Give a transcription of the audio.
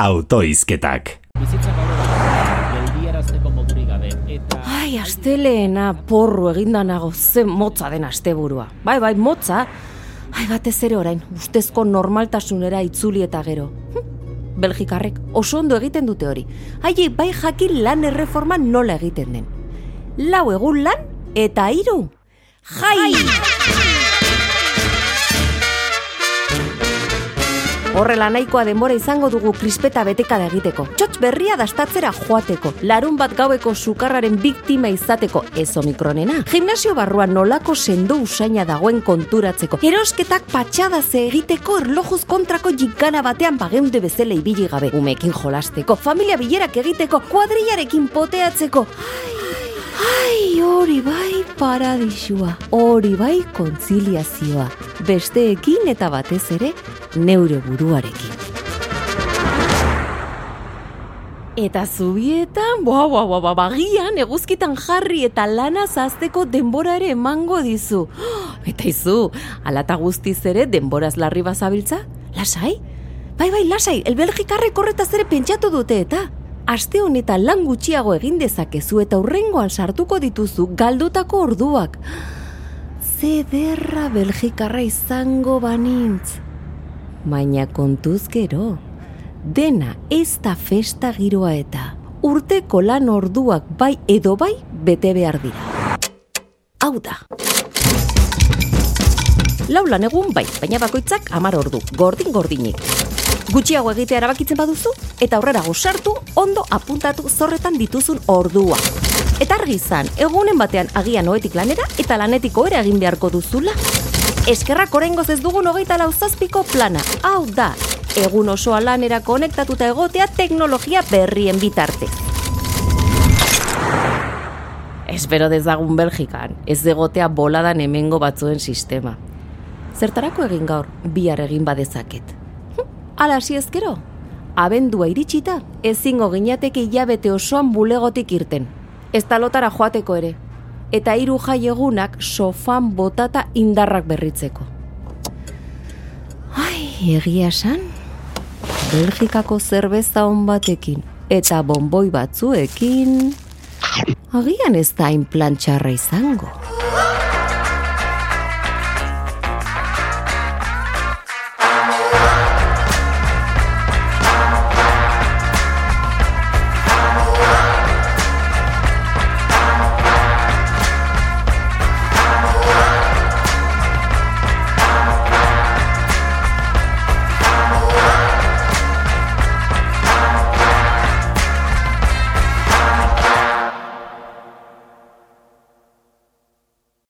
autoizketak. Ai, asteleena porru eginda nago zen motza den asteburua. Bai, bai, motza. Ai, batez ere orain, ustezko normaltasunera itzuli eta gero. Hm, Belgikarrek oso ondo egiten dute hori. Ai, bai jakin lan erreforma nola egiten den. Lau egun lan eta hiru. Jai! Horrela nahikoa denbora izango dugu krispeta betekada egiteko. Txotx berria dastatzera joateko. Larun bat gaueko sukarraren biktima izateko ez omikronena. Gimnasio barruan nolako sendo usaina dagoen konturatzeko. Erosketak patxadaze egiteko erlojuz kontrako jikana batean bageunde bezala ibili gabe. Umekin jolasteko, familia bilerak egiteko, kuadrillarekin poteatzeko. Ai, hori bai paradisua, hori bai kontziliazioa, besteekin eta batez ere neure buruarekin. Eta zubietan, boa, boa, boa, boa, bagian, eguzkitan jarri eta lana zazteko denbora ere emango dizu. Eta izu, alata guztiz ere denboraz larri bazabiltza? Lasai? Bai, bai, lasai, el belgikarrek horretaz ere pentsatu dute eta aste honetan lan gutxiago egin dezakezu eta hurrengoan sartuko dituzu galdutako orduak. Zederra belgikarra izango banintz. Baina kontuz gero, dena ez da festa giroa eta urteko lan orduak bai edo bai bete behar dira. Hau da. Lau lan egun bai, baina bakoitzak amar ordu, gordin gordinik. Gutxiago egitea erabakitzen baduzu, eta aurrera sartu ondo apuntatu zorretan dituzun ordua. Eta argi izan, egunen batean agian oetik lanera eta lanetiko ere egin beharko duzula. Eskerrak oraingoz ez dugun hogeita lau zazpiko plana. Hau da, egun osoa lanera konektatuta egotea teknologia berrien bitartez. Espero dezagun Belgikan, ez egotea boladan hemengo batzuen sistema. Zertarako egin gaur, bihar egin badezaket. Hala hasi ezkero, abendua iritsita, ezingo ginateke hilabete osoan bulegotik irten. Ez talotara joateko ere. Eta hiru jai egunak sofan botata indarrak berritzeko. Ai, egia esan, Belgikako zerbeza on batekin eta bonboi batzuekin, agian ez da hain plantxarra izango.